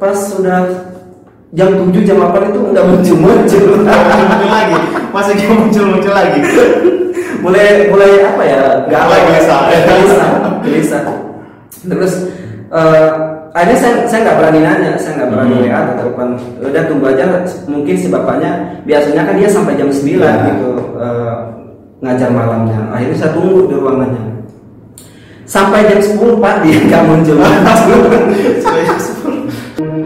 pas sudah jam 7 jam 8 itu nggak muncul muncul. Muncul lagi. Masih dia muncul muncul lagi. Mulai mulai apa ya? Nggak Mulai gelisah. gelisah gelisah. Terus eh, akhirnya saya saya nggak berani nanya saya nggak berani Hmm. WA atau telepon. Udah tunggu aja mungkin si bapaknya biasanya kan dia sampai jam 9 Ya. gitu eh, ngajar malamnya. Akhirnya saya tunggu di ruangannya. Sampai jam 10 pak dia nggak muncul Silahkan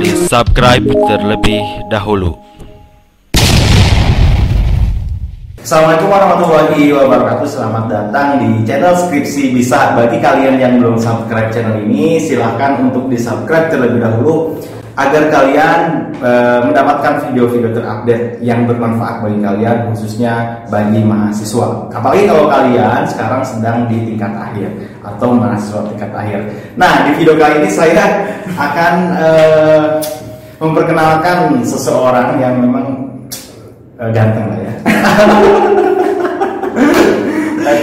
di subscribe terlebih dahulu. Assalamualaikum warahmatullahi wabarakatuh. Selamat datang di channel Skripsi Bisa. Bagi kalian yang belum subscribe channel ini Silahkan untuk di subscribe terlebih dahulu Agar kalian eh, mendapatkan video-video terupdate Yang bermanfaat bagi kalian Khususnya bagi mahasiswa. Apalagi kalau kalian sekarang sedang di tingkat akhir Atau mahasiswa tingkat akhir. Nah di video kali ini saya akan eh, Memperkenalkan seseorang yang memang eh, ganteng lah ya.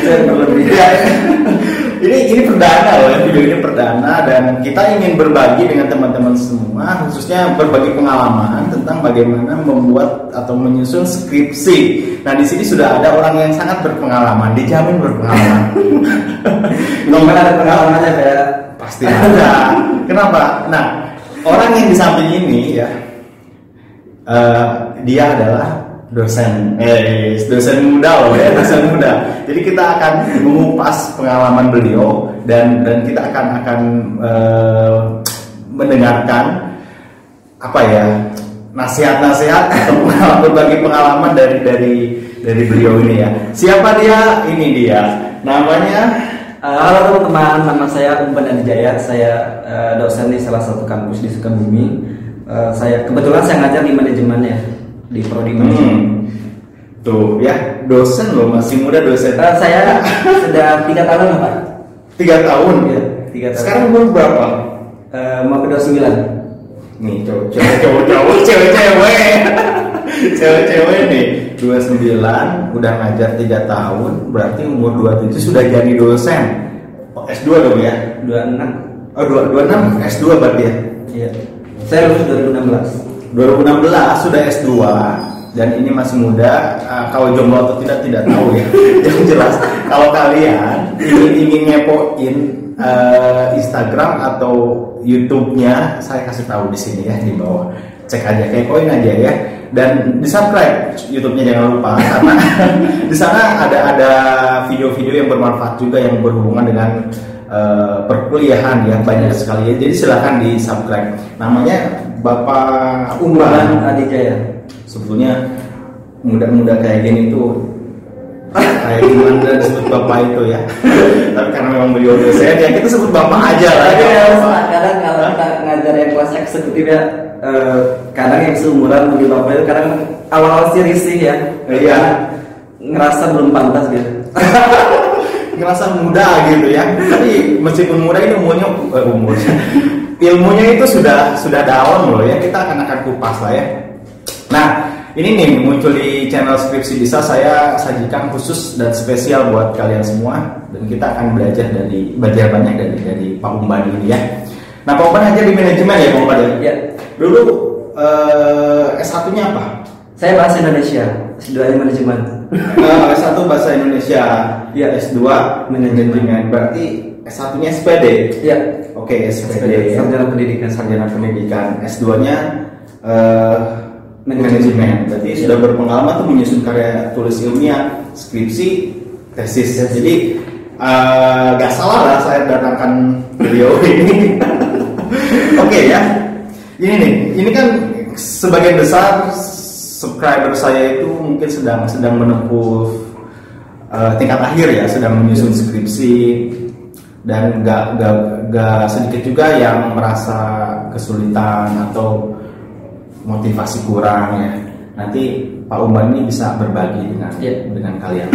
Berlebih. Ini ini perdana loh ya video ini perdana dan kita ingin berbagi dengan teman-teman semua khususnya berbagi pengalaman tentang bagaimana membuat atau menyusun skripsi. Nah di sini sudah ada orang yang sangat berpengalaman, dijamin berpengalaman. Nomor ada pengalamannya kayak Pasti ada. Kenapa? Nah orang yang di samping ini ya eh, dia adalah dosen eh dosen muda loh ya dosen muda. Jadi kita akan mengupas pengalaman beliau dan dan kita akan akan eh, mendengarkan apa ya nasihat-nasihat atau berbagi pengalaman dari dari dari beliau ini ya. Siapa dia? Ini dia. Namanya? Uh, halo teman-teman, nama saya Umpan Adijaya. Saya uh, dosen di salah satu kampus di Sukabumi. Uh, saya kebetulan saya ngajar di manajemen ya, di prodi manajemen. hmm, tuh ya dosen loh masih muda dosen. Uh, saya sudah tiga tahun lah pak. tiga tahun? Iya, tiga tahun. sekarang umur berapa? Uh, mau ke 29 nih cowok cowok cowok cowok cewek cewek. Cewek cewek nih. 29 udah ngajar tiga tahun berarti umur 27 sudah jadi dosen. Oh, S2 dong ya? 26 oh 26 S2 berarti ya? Iya. Saya lulus 2016. 2016 sudah S2 dan ini masih muda. Ah, kalau jomblo atau tidak tidak tahu ya. Yang jelas kalau kalian ingin ingin ngepoin eh, Instagram atau YouTube-nya saya kasih tahu di sini ya di bawah. Cek aja kepoin aja ya. Dan di subscribe YouTube-nya jangan lupa. Karena di sana ada ada video-video yang bermanfaat juga yang berhubungan dengan eh, perkuliahan ya banyak sekali ya. Jadi silahkan di subscribe namanya Bapak Umban Adijaya. sebetulnya muda-muda kayak gini tuh kayak gimana disebut bapak itu ya tapi karena memang beliau dosen ya kita sebut bapak aja lah ya. ya, kadang kalau kita ngajar yang kelas eksekutif ya, eh, kadang yang seumuran mungkin bapak itu kadang awal-awal sih risih ya. Iya. Ngerasa belum pantas gitu. ngerasa muda gitu ya tapi meskipun muda ini umurnya eh, umurnya ilmunya itu sudah sudah dalam loh ya kita akan akan kupas lah ya. Nah ini nih muncul di channel skripsi bisa saya sajikan khusus dan spesial buat kalian semua. Dan kita akan belajar dari belajar banyak dari dari Pak Umban ini ya. Nah Pak Umban aja di manajemen ya Pak Umban ya? Ya, dulu eh, S1 nya apa? Saya bahasa Indonesia, S2 manajemen. Eh, S1 bahasa Indonesia Iya. S2 Manajemen. manajemen. Berarti S1 nya SPD Ya, Oke, SPD, ya. sarjana pendidikan. sarjana pendidikan. S2-nya eh Manajemen. manajemen. Berarti sudah berpengalaman tuh menyusun karya tulis ilmiah, skripsi, tesis. Tesis. Jadi eh gak salah lah saya datangkan beliau ini. Oke ya. Ini nih, ini kan sebagian besar subscriber saya itu mungkin sedang sedang menempuh eh, tingkat akhir ya, sedang menyusun skripsi dan gak, gak, gak sedikit juga yang merasa kesulitan atau motivasi kurang ya. Nanti Pak Umar ini bisa berbagi dengan Iya. dengan kalian.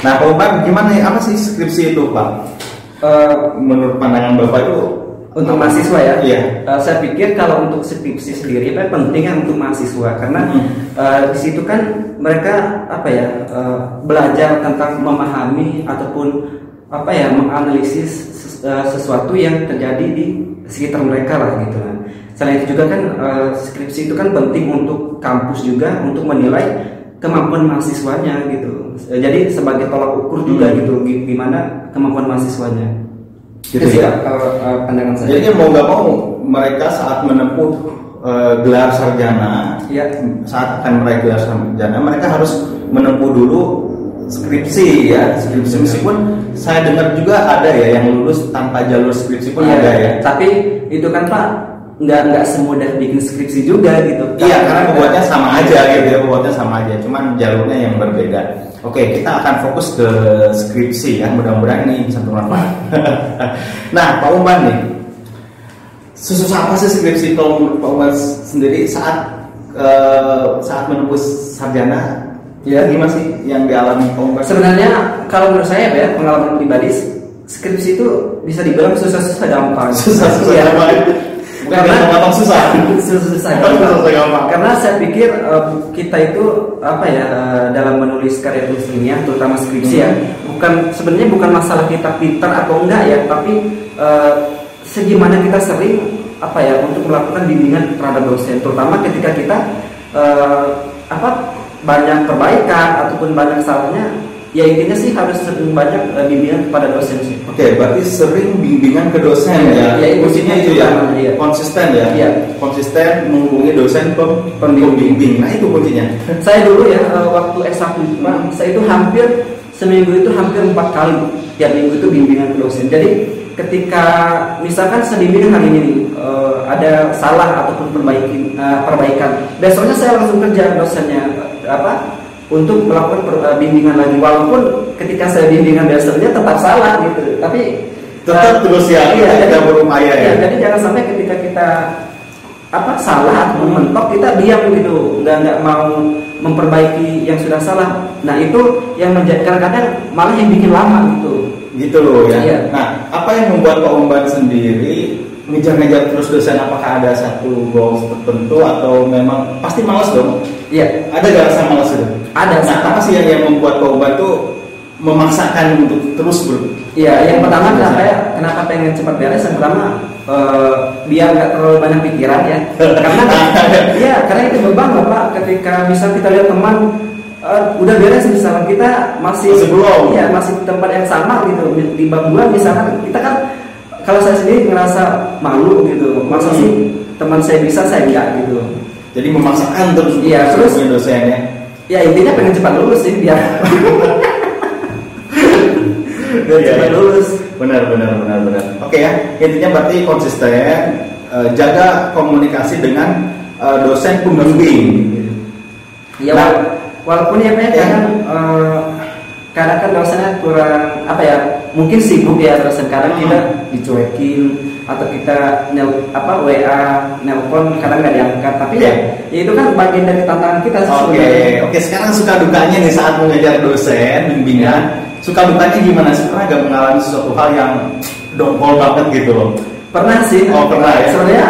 Nah, Pak Umar gimana ya? Apa sih skripsi itu, Pak? Eh, Menurut pandangan Bapak itu untuk mahasiswa ya. Iya. Eh, saya pikir kalau untuk skripsi sendiri itu pentingnya untuk mahasiswa karena Hmm. eh, di situ kan mereka apa ya eh, belajar tentang memahami ataupun apa ya menganalisis eh, sesuatu yang terjadi di sekitar mereka lah gitu kan. Selain itu juga kan eh, skripsi itu kan penting untuk kampus juga untuk menilai kemampuan mahasiswanya gitu. Eh, Jadi sebagai tolak ukur juga Hmm. gitu gi- gimana kemampuan mahasiswanya. Gitu Itu sih ya. Pandangan saya. Jadi mau nggak mau mereka saat menempuh gelar sarjana, Iya. saat akan meraih gelar sarjana, mereka harus menempuh dulu skripsi ya, skripsi meskipun saya dengar juga ada ya yang lulus tanpa jalur skripsi pun Iya, ada ya. Tapi itu kan Pak nggak nggak semudah bikin skripsi juga gitu. Iya, karena bobotnya sama aja gitu ya, bobotnya sama aja, cuman jalurnya yang berbeda. Oke, kita akan fokus ke skripsi ya, mudah-mudahan ini bisa bermanfaat. nah, Pak Umban nih, sesusah apa sih skripsi kalau Pak Umban sendiri saat eh, saat menempuh sarjana? Ya. gimana sih yang dialami Umban? Sebenarnya kalau menurut saya ya pengalaman pribadi skripsi itu bisa dibilang susah-susah gampang. Susah-susah Iya. gampang. Bukan gampang susah. susah-susah Susah gampang. Karena saya pikir eh, kita itu apa ya eh, dalam menulis karya tulis ilmiah terutama skripsi ya Hmm. bukan sebenarnya bukan masalah kita pintar atau enggak ya tapi eh, segimana kita sering apa ya untuk melakukan bimbingan terhadap dosen terutama ketika kita eh, apa banyak perbaikan ataupun banyak salahnya ya intinya sih harus sering banyak eh, bimbingan kepada dosen sih. Oke, berarti sering bimbingan ke dosen ya. itu Kuncinya itu itu ya, iya. konsisten ya. Iya. Konsisten menghubungi dosen pem- Pembimbing. Nah itu kuncinya. Saya dulu ya eh, waktu S1 itu Pak, saya itu hampir seminggu itu hampir empat kali tiap minggu itu bimbingan ke dosen. Jadi ketika misalkan bimbing hari ini nih, eh, ada salah ataupun perbaiki eh, perbaikan, besoknya saya langsung kerja dosennya apa untuk melakukan eh, bimbingan lagi walaupun ketika saya bimbingan dosennya tetap salah gitu. Tapi Tetap eh, terus ya, iya, jadi- berupaya ya. iya, jadi jangan sampai ketika kita apa salah atau mentok kita diam gitu nggak nggak mau memperbaiki yang sudah salah nah itu yang menjadi kadang-kadang malah yang bikin lama gitu Gitu loh ya. Iya. Nah, apa yang membuat Pak Umban sendiri ngejar-ngejar terus dosen? Apakah ada satu goals tertentu atau memang pasti malas dong? iya Ada gak rasa malas itu? Ada, Nah, apa sih yang, yang membuat Umban tuh memaksakan untuk terus ber iya yang pertama kenapa ya kenapa pengen cepat beres yang pertama eh, biar nggak terlalu banyak pikiran ya karena iya karena itu beban bapak ketika misal kita lihat teman eh, udah beres misalnya kita masih Masih belum. iya masih di tempat yang sama gitu di bab dua misalkan kita kan kalau saya sendiri ngerasa malu gitu masa Hmm. sih teman saya bisa saya enggak gitu Jadi memaksakan terus Iya, terus- menghubungi dosen ya. ya intinya pengen cepat lulus sih biar biar Iya. cepat lulus Benar, benar, benar, benar. Oke ya, intinya berarti konsisten, eh, jaga komunikasi dengan eh, dosen pembimbing. Ya Nah. wala- walaupun ya Pak, Ya. kadang eh, kadang kan dosennya kurang apa ya mungkin sibuk ya dosen kadang Hmm. kita dicuekin atau kita nel apa WA nelpon kadang nggak diangkat tapi Oke. ya, ya itu kan bagian dari tantangan kita sih Oke, sebenarnya. oke. Sekarang suka dukanya nih saat mengejar dosen bimbingan, suka dukanya gimana sih? Pernah gak mengalami sesuatu hal yang dongkol banget gitu loh? pernah sih Oh, pernah ya? sebenarnya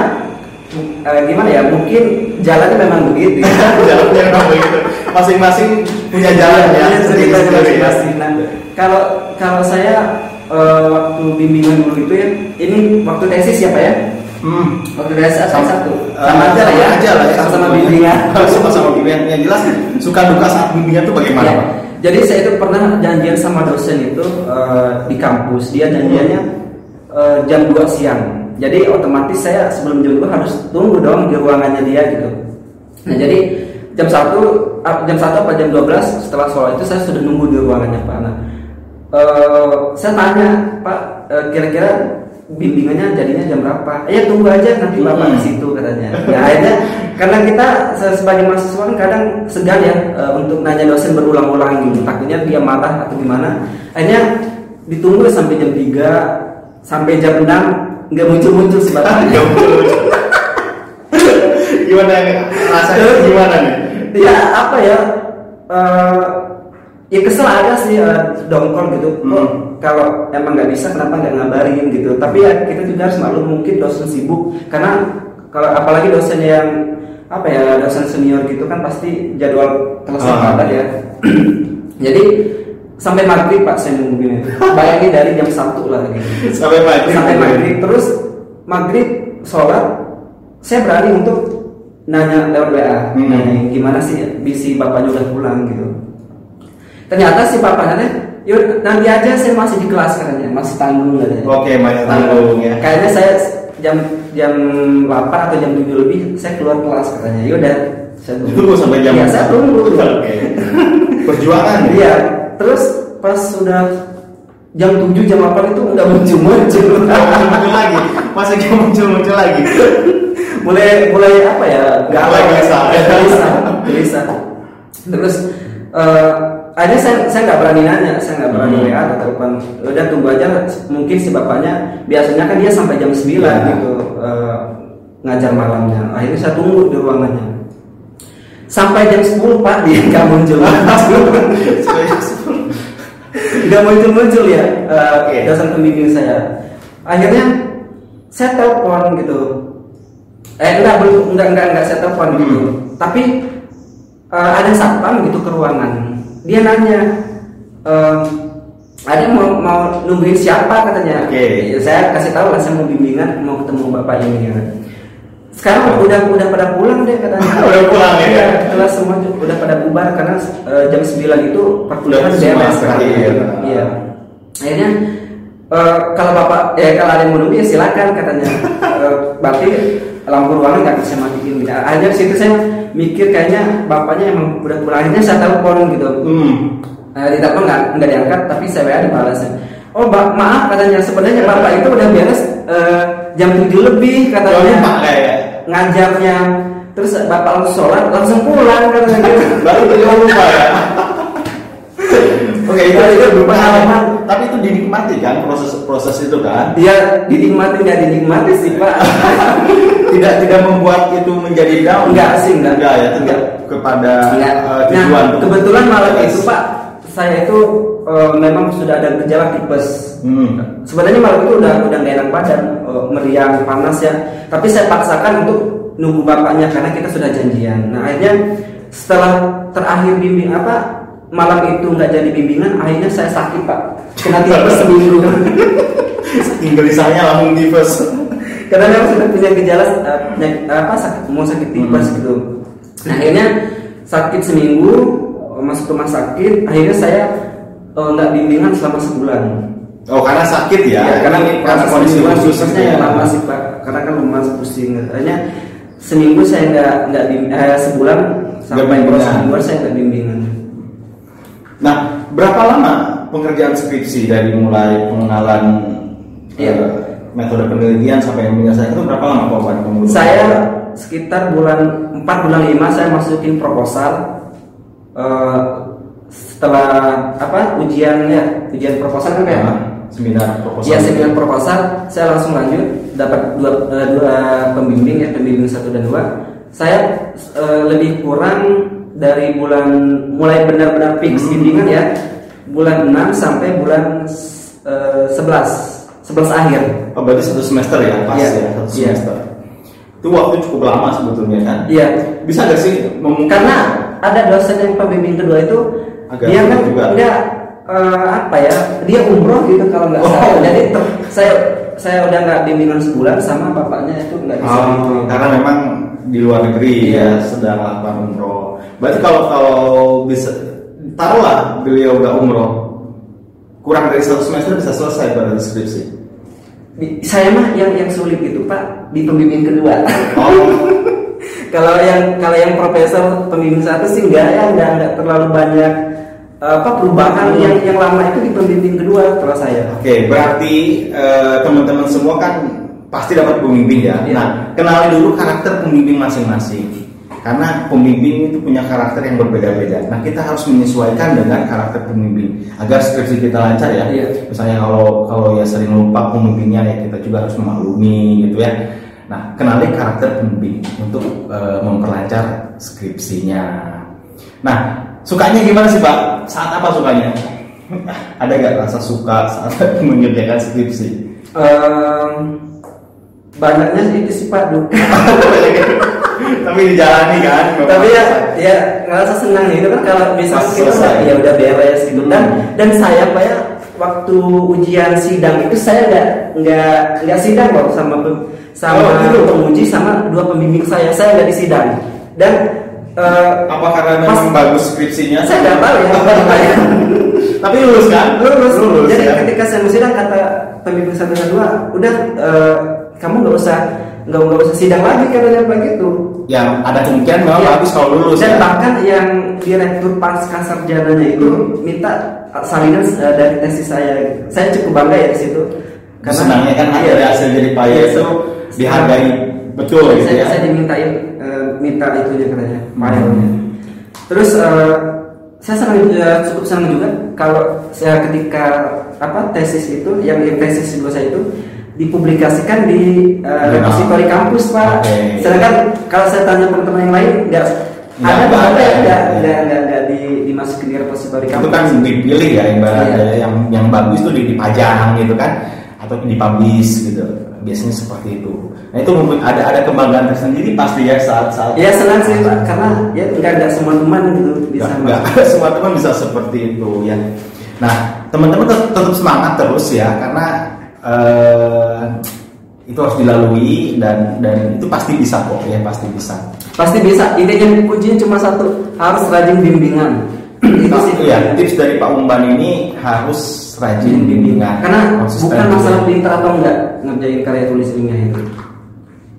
eh, gimana ya mungkin jalannya memang begitu Jalannya memang begitu. Masing-masing punya jalan ya. Iya, cerita sendiri-sendiri ya. masing-masing. Nah, kalau kalau saya eh, waktu bimbingan dulu itu ya, ini waktu tesis ya Pak ya? Hmm. Waktu tesis sama satu. Eh, Sama aja lah ya. aja lah ya. Sama-sama bimbingan. Sama-sama bimbingan. Yang jelas suka duka saat bimbingan tuh bagaimana? Ya. Pak? Jadi saya itu pernah janjian sama dosen itu eh, di kampus. Dia janjiannya eh, jam 2 siang. Jadi otomatis saya sebelum jam 2 harus tunggu dong di ruangannya dia gitu. Nah, jadi jam 1 ah, jam 1 apa jam 12 setelah sholat itu saya sudah nunggu di ruangannya Pak. Nah, eh, saya tanya Pak eh, kira-kira bimbingannya jadinya jam berapa? Ya tunggu aja nanti Bapak Hmm. ke situ katanya. Nah, akhirnya karena kita se- sebagai mahasiswa kan kadang segan ya eh, untuk nanya dosen berulang-ulang gitu. Takutnya dia marah atau gimana. Akhirnya ditunggu sampai jam 3 sampai jam 6 nggak muncul-muncul betul. gimana rasanya gimana nih? ya apa ya eh, ya kesel ada sih eh, dongkol gitu. Hmm. kalau emang nggak bisa kenapa nggak ngabarin gitu? Tapi ya kita juga harus maklum mungkin dosen sibuk. Karena kalau apalagi dosen yang apa ya dosen senior gitu kan pasti jadwal kelasnya Ah. padat ya. Jadi sampai maghrib pak saya nungguin itu. Bayangin dari jam satu lah gitu. Sampai maghrib. sampai maghrib. Terus maghrib sholat saya berani untuk nanya lewat WA Hmm. nanya gimana sih bisi bapaknya udah pulang gitu ternyata si bapaknya yuk nanti aja saya masih di kelas katanya masih tanggung katanya Oke, masih tanggung ya. kayaknya saya jam jam 8 atau jam 7 lebih saya keluar kelas katanya yaudah saya tunggu sampai jam Iya, saya tunggu Oke. Perjuangan ya. Iya, terus pas sudah jam 7 jam 8 itu nggak muncul muncul. muncul lagi masa dia muncul muncul lagi mulai mulai apa ya? Nggak Mulai gelisah. gelisah, gelisah. Terus eh akhirnya saya saya nggak berani nanya, saya nggak berani Hmm. WA atau telepon. Udah tunggu aja, mungkin si bapaknya biasanya kan dia sampai jam 9 Ya. gitu eh, ngajar malamnya. Akhirnya saya tunggu di ruangannya. Sampai jam 10 Pak dia nggak muncul. nggak muncul-muncul ya eh, Oke. dosen pembimbing saya akhirnya saya telepon gitu eh enggak belum enggak enggak enggak saya telepon gitu Hmm. tapi eh, ada satpam gitu ke ruangan dia nanya eh, ada mau mau nungguin siapa katanya Oke. Ya, saya kasih tahu lah saya mau bimbingan mau ketemu bapak ini ya. sekarang udah udah pada pulang deh katanya Udah pulang ya? Iya, kelas semua udah pada bubar karena eh, jam 9 itu perkuliahan beres kan. berakhir. Iya. Akhirnya eh, kalau bapak eh kalau ada yang mau nunggu ya silakan katanya. Eh, berarti lampu ruangan nggak bisa matiin. Akhirnya di situ saya mikir kayaknya bapaknya emang udah pulang. Akhirnya saya telepon gitu. hmm. Nah, di telepon nggak nggak diangkat tapi saya WA dibalasnya. Oh ba- maaf katanya sebenarnya bapak itu udah beres eh, jam 7 lebih katanya lupa kayak ngajarnya terus bapak langsung sholat langsung pulang katanya gitu. baru jadi lupa ya Oke itu itu Pengalaman. tapi itu dinikmati kan proses proses itu kan dia dinikmati nggak dinikmati sih pak tidak tidak membuat itu menjadi down? Enggak. Sih, enggak. enggak ya tetap kepada Enggak. nah tujuan. kebetulan malam itu pak saya itu eh, memang sudah ada gejala tipes. Hmm. sebenarnya malam itu udah udah nggak enak badan eh, meriang panas ya. Tapi saya paksakan untuk nunggu bapaknya karena kita sudah janjian. Nah akhirnya setelah terakhir bimbing apa malam itu nggak jadi bimbingan akhirnya saya sakit pak. Kena tipes seminggu. Saking gelisahnya langsung tipes karena memang sudah punya gejala penyakit apa sakit mau sakit tipes Hmm. gitu. Nah akhirnya sakit seminggu eh, masuk rumah sakit akhirnya saya nggak bimbingan selama sebulan. Oh karena sakit ya, Ya, karena ini karena kondisi sebulan khusus tipesnya gitu yang lama sih pak. Karena kan lemas pusing. Akhirnya seminggu saya nggak nggak eh, sebulan sampai kedua saya nggak bimbingan. Nah, berapa lama pengerjaan skripsi dari mulai pengenalan Iya. eh, metode penelitian sampai menyelesaikan itu berapa lama Pak Wan? Menurut saya sekitar bulan 4 bulan 5 saya masukin proposal eh, setelah apa ujian ya ujian proposal kan kayak Nah, seminar proposal. ya seminar proposal saya langsung lanjut dapat dua, eh, dua pembimbing ya pembimbing satu dan dua saya eh, lebih kurang dari bulan mulai benar-benar fix Hmm. bimbingan ya bulan 6 sampai bulan eh, 11 11 akhir Oh, berarti satu semester ya, pas Iya. ya, satu Iya. semester. Itu waktu cukup lama sebetulnya kan? iya Bisa gak sih mem- karena ada dosen yang pembimbing kedua itu Agak dia kan juga. dia eh, apa ya dia umroh gitu kalau nggak Oh. salah jadi ter- saya saya udah nggak bimbingan sebulan sama bapaknya itu nggak bisa Oh, gitu. karena memang di luar negeri Iya. ya sedang melakukan umroh. Berarti kalau kalau bisa taruhlah beliau udah umroh kurang dari satu semester bisa selesai pada skripsi. Di- saya mah yang yang sulit itu pak di pembimbing kedua Oh, kalau yang kalau yang profesor pembimbing satu sih enggak ya enggak enggak terlalu banyak apa perubahan Hmm. yang yang lama itu di pembimbing kedua kalau saya Oke, berarti eh, teman-teman semua kan pasti dapat pembimbing ya. Iya. Nah, kenali dulu karakter pembimbing masing-masing. Karena pembimbing itu punya karakter yang berbeda-beda. Nah, kita harus menyesuaikan dengan karakter pembimbing agar skripsi kita lancar ya. Iya. Misalnya kalau kalau ya sering lupa pembimbingnya ya kita juga harus memaklumi gitu ya. Nah, kenali karakter pembimbing untuk eh, memperlancar skripsinya. Nah, Sukanya gimana sih Pak? Saat apa sukanya? Ada gak rasa suka saat mengerjakan skripsi? Em, banyaknya itu sih Pak. Tapi dijalani kan? Tapi ya ya ngerasa senang itu kan kalau Pas kita ya udah beres gitu dan Hmm. dan saya Pak ya waktu ujian sidang itu saya nggak nggak nggak sidang kok sama sama Oh, gitu? penguji sama dua pembimbing saya saya nggak disidang dan eh, Apa karena memang bagus skripsinya? saya nggak tahu ya apa namanya Tapi lulus kan? lulus, Lulus jadi ya? ketika saya mau sidang kata pembimbing satu dan dua udah eh, kamu nggak usah nggak nggak usah sidang lagi katanya begitu Ya ada kemungkinan memang Ya. bagus kalau lulus dan ya. bahkan yang direktur pasca sarjananya itu minta salinan eh, dari tesis saya gitu. saya cukup bangga ya di situ Senangnya kan Iya. dari hasil jadi payah Iya, itu dihargai betul gitu saya, ya. saya dimintain eh, minta itunya katanya filenya. Terus eh, saya senang eh, cukup senang juga kalau saya ketika apa tesis itu yang yang tesis dua saya itu dipublikasikan di repositori kampus pak. Oke. Sedangkan kalau saya tanya teman-teman yang lain nggak Nggak ada ada, ada ya. nggak nggak nggak nggak di dimasukin di repositori itu kampus. kan dipilih ya ibaratnya Iya. yang yang bagus tuh di- dipajang gitu kan atau dipublish gitu biasanya seperti itu nah itu mungkin ada ada kebanggaan tersendiri pasti ya saat saat Ya senang sih pak karena ya nggak nggak semua teman gitu bisa nggak nggak semua teman bisa seperti itu ya nah teman-teman tet- tetap semangat terus ya karena eh, itu harus dilalui dan dan itu pasti bisa kok ya pasti bisa Pasti bisa. Intinya kuncinya cuma satu, harus rajin bimbingan. itu sih. Iya, tips dari Pak Umban ini harus rajin bimbingan. Karena bukan masalah pintar atau enggak ngerjain karya tulis ilmiah itu.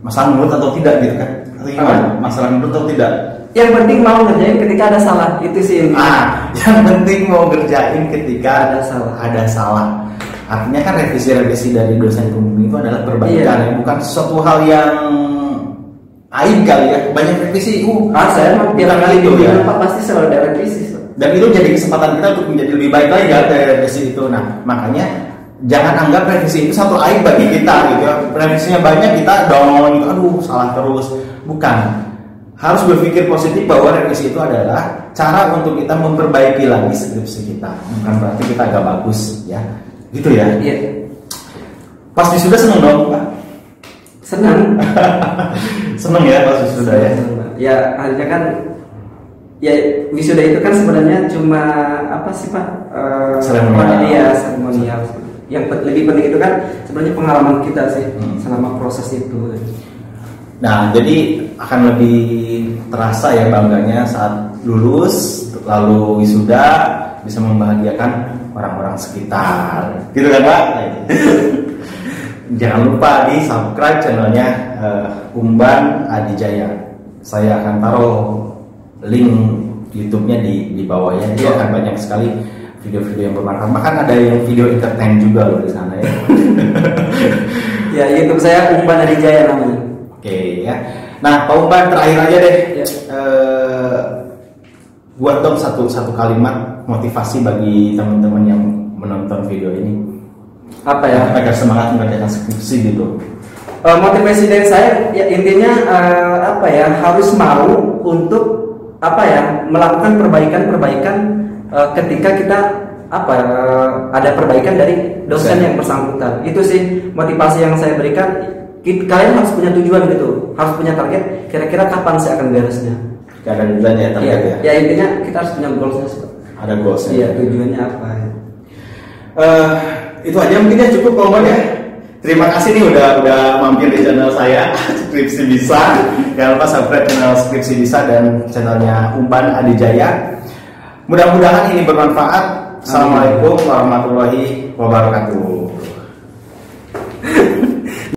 masalah menurut atau tidak gitu kan? Atau gimana? Apa? Masalah menurut atau tidak? Yang penting mau ngerjain ketika ada salah. Itu sih. Ah, yang penting mau ngerjain ketika Ada salah. Ada salah. Artinya kan revisi-revisi dari dosen pembimbing itu adalah perbaikan, Iya. ya, bukan sesuatu hal yang aib kali ya. Banyak revisi, uh, Ah, saya tiap bukan kali itu ya. pasti selalu ada revisi. Dan itu jadi kesempatan kita untuk menjadi lebih baik lagi ya dari revisi itu nah makanya jangan anggap revisi itu satu aib bagi kita gitu ya revisinya banyak kita down gitu aduh salah terus bukan harus berpikir positif bahwa revisi itu adalah cara untuk kita memperbaiki lagi skripsi kita bukan berarti kita agak bagus ya gitu ya Iya. pas wisuda seneng dong pak Senang. seneng ya pas wisuda ya Ya, akhirnya kan ya wisuda itu kan sebenarnya cuma apa sih Pak? Eh, Seremonial. Iya, seremonial. Yang lebih penting itu kan sebenarnya pengalaman kita sih Hmm. selama proses itu. Nah, jadi akan lebih terasa ya bangganya saat lulus, lalu wisuda bisa membahagiakan orang-orang sekitar. Gitu kan, Pak? Jangan lupa di subscribe channelnya eh, Umban Adijaya. Saya akan taruh link YouTube-nya di di bawahnya. Iya. akan banyak sekali video-video yang bermanfaat. Bahkan ada yang video entertain juga loh di sana ya. Ya, YouTube saya Umban Adijaya namanya. Oke ya. Nah, Pak Umpan terakhir aja deh. Ya. Eh, buat dong satu satu kalimat motivasi bagi teman-teman yang menonton video ini Apa ya? agar semangat mengerjakan skripsi gitu. Eh, motivasi dari saya ya intinya eh, apa ya harus mau untuk apa ya melakukan perbaikan-perbaikan eh, ketika kita apa eh, ada perbaikan dari dosen yang bersangkutan itu sih motivasi yang saya berikan kalian harus punya tujuan gitu harus punya target kira-kira kapan saya akan beresnya Gak ada deadline ya target ya, ya. ya intinya kita harus punya goalsnya. Ada goals iya tujuannya apa ya. Eh, itu aja mungkin ya cukup Umpan ya. Terima kasih nih udah udah mampir di channel saya Skripsi Bisa. Jangan lupa subscribe channel Skripsi Bisa dan channelnya Umpan Adijaya. Mudah-mudahan ini bermanfaat. Assalamualaikum warahmatullahi wabarakatuh.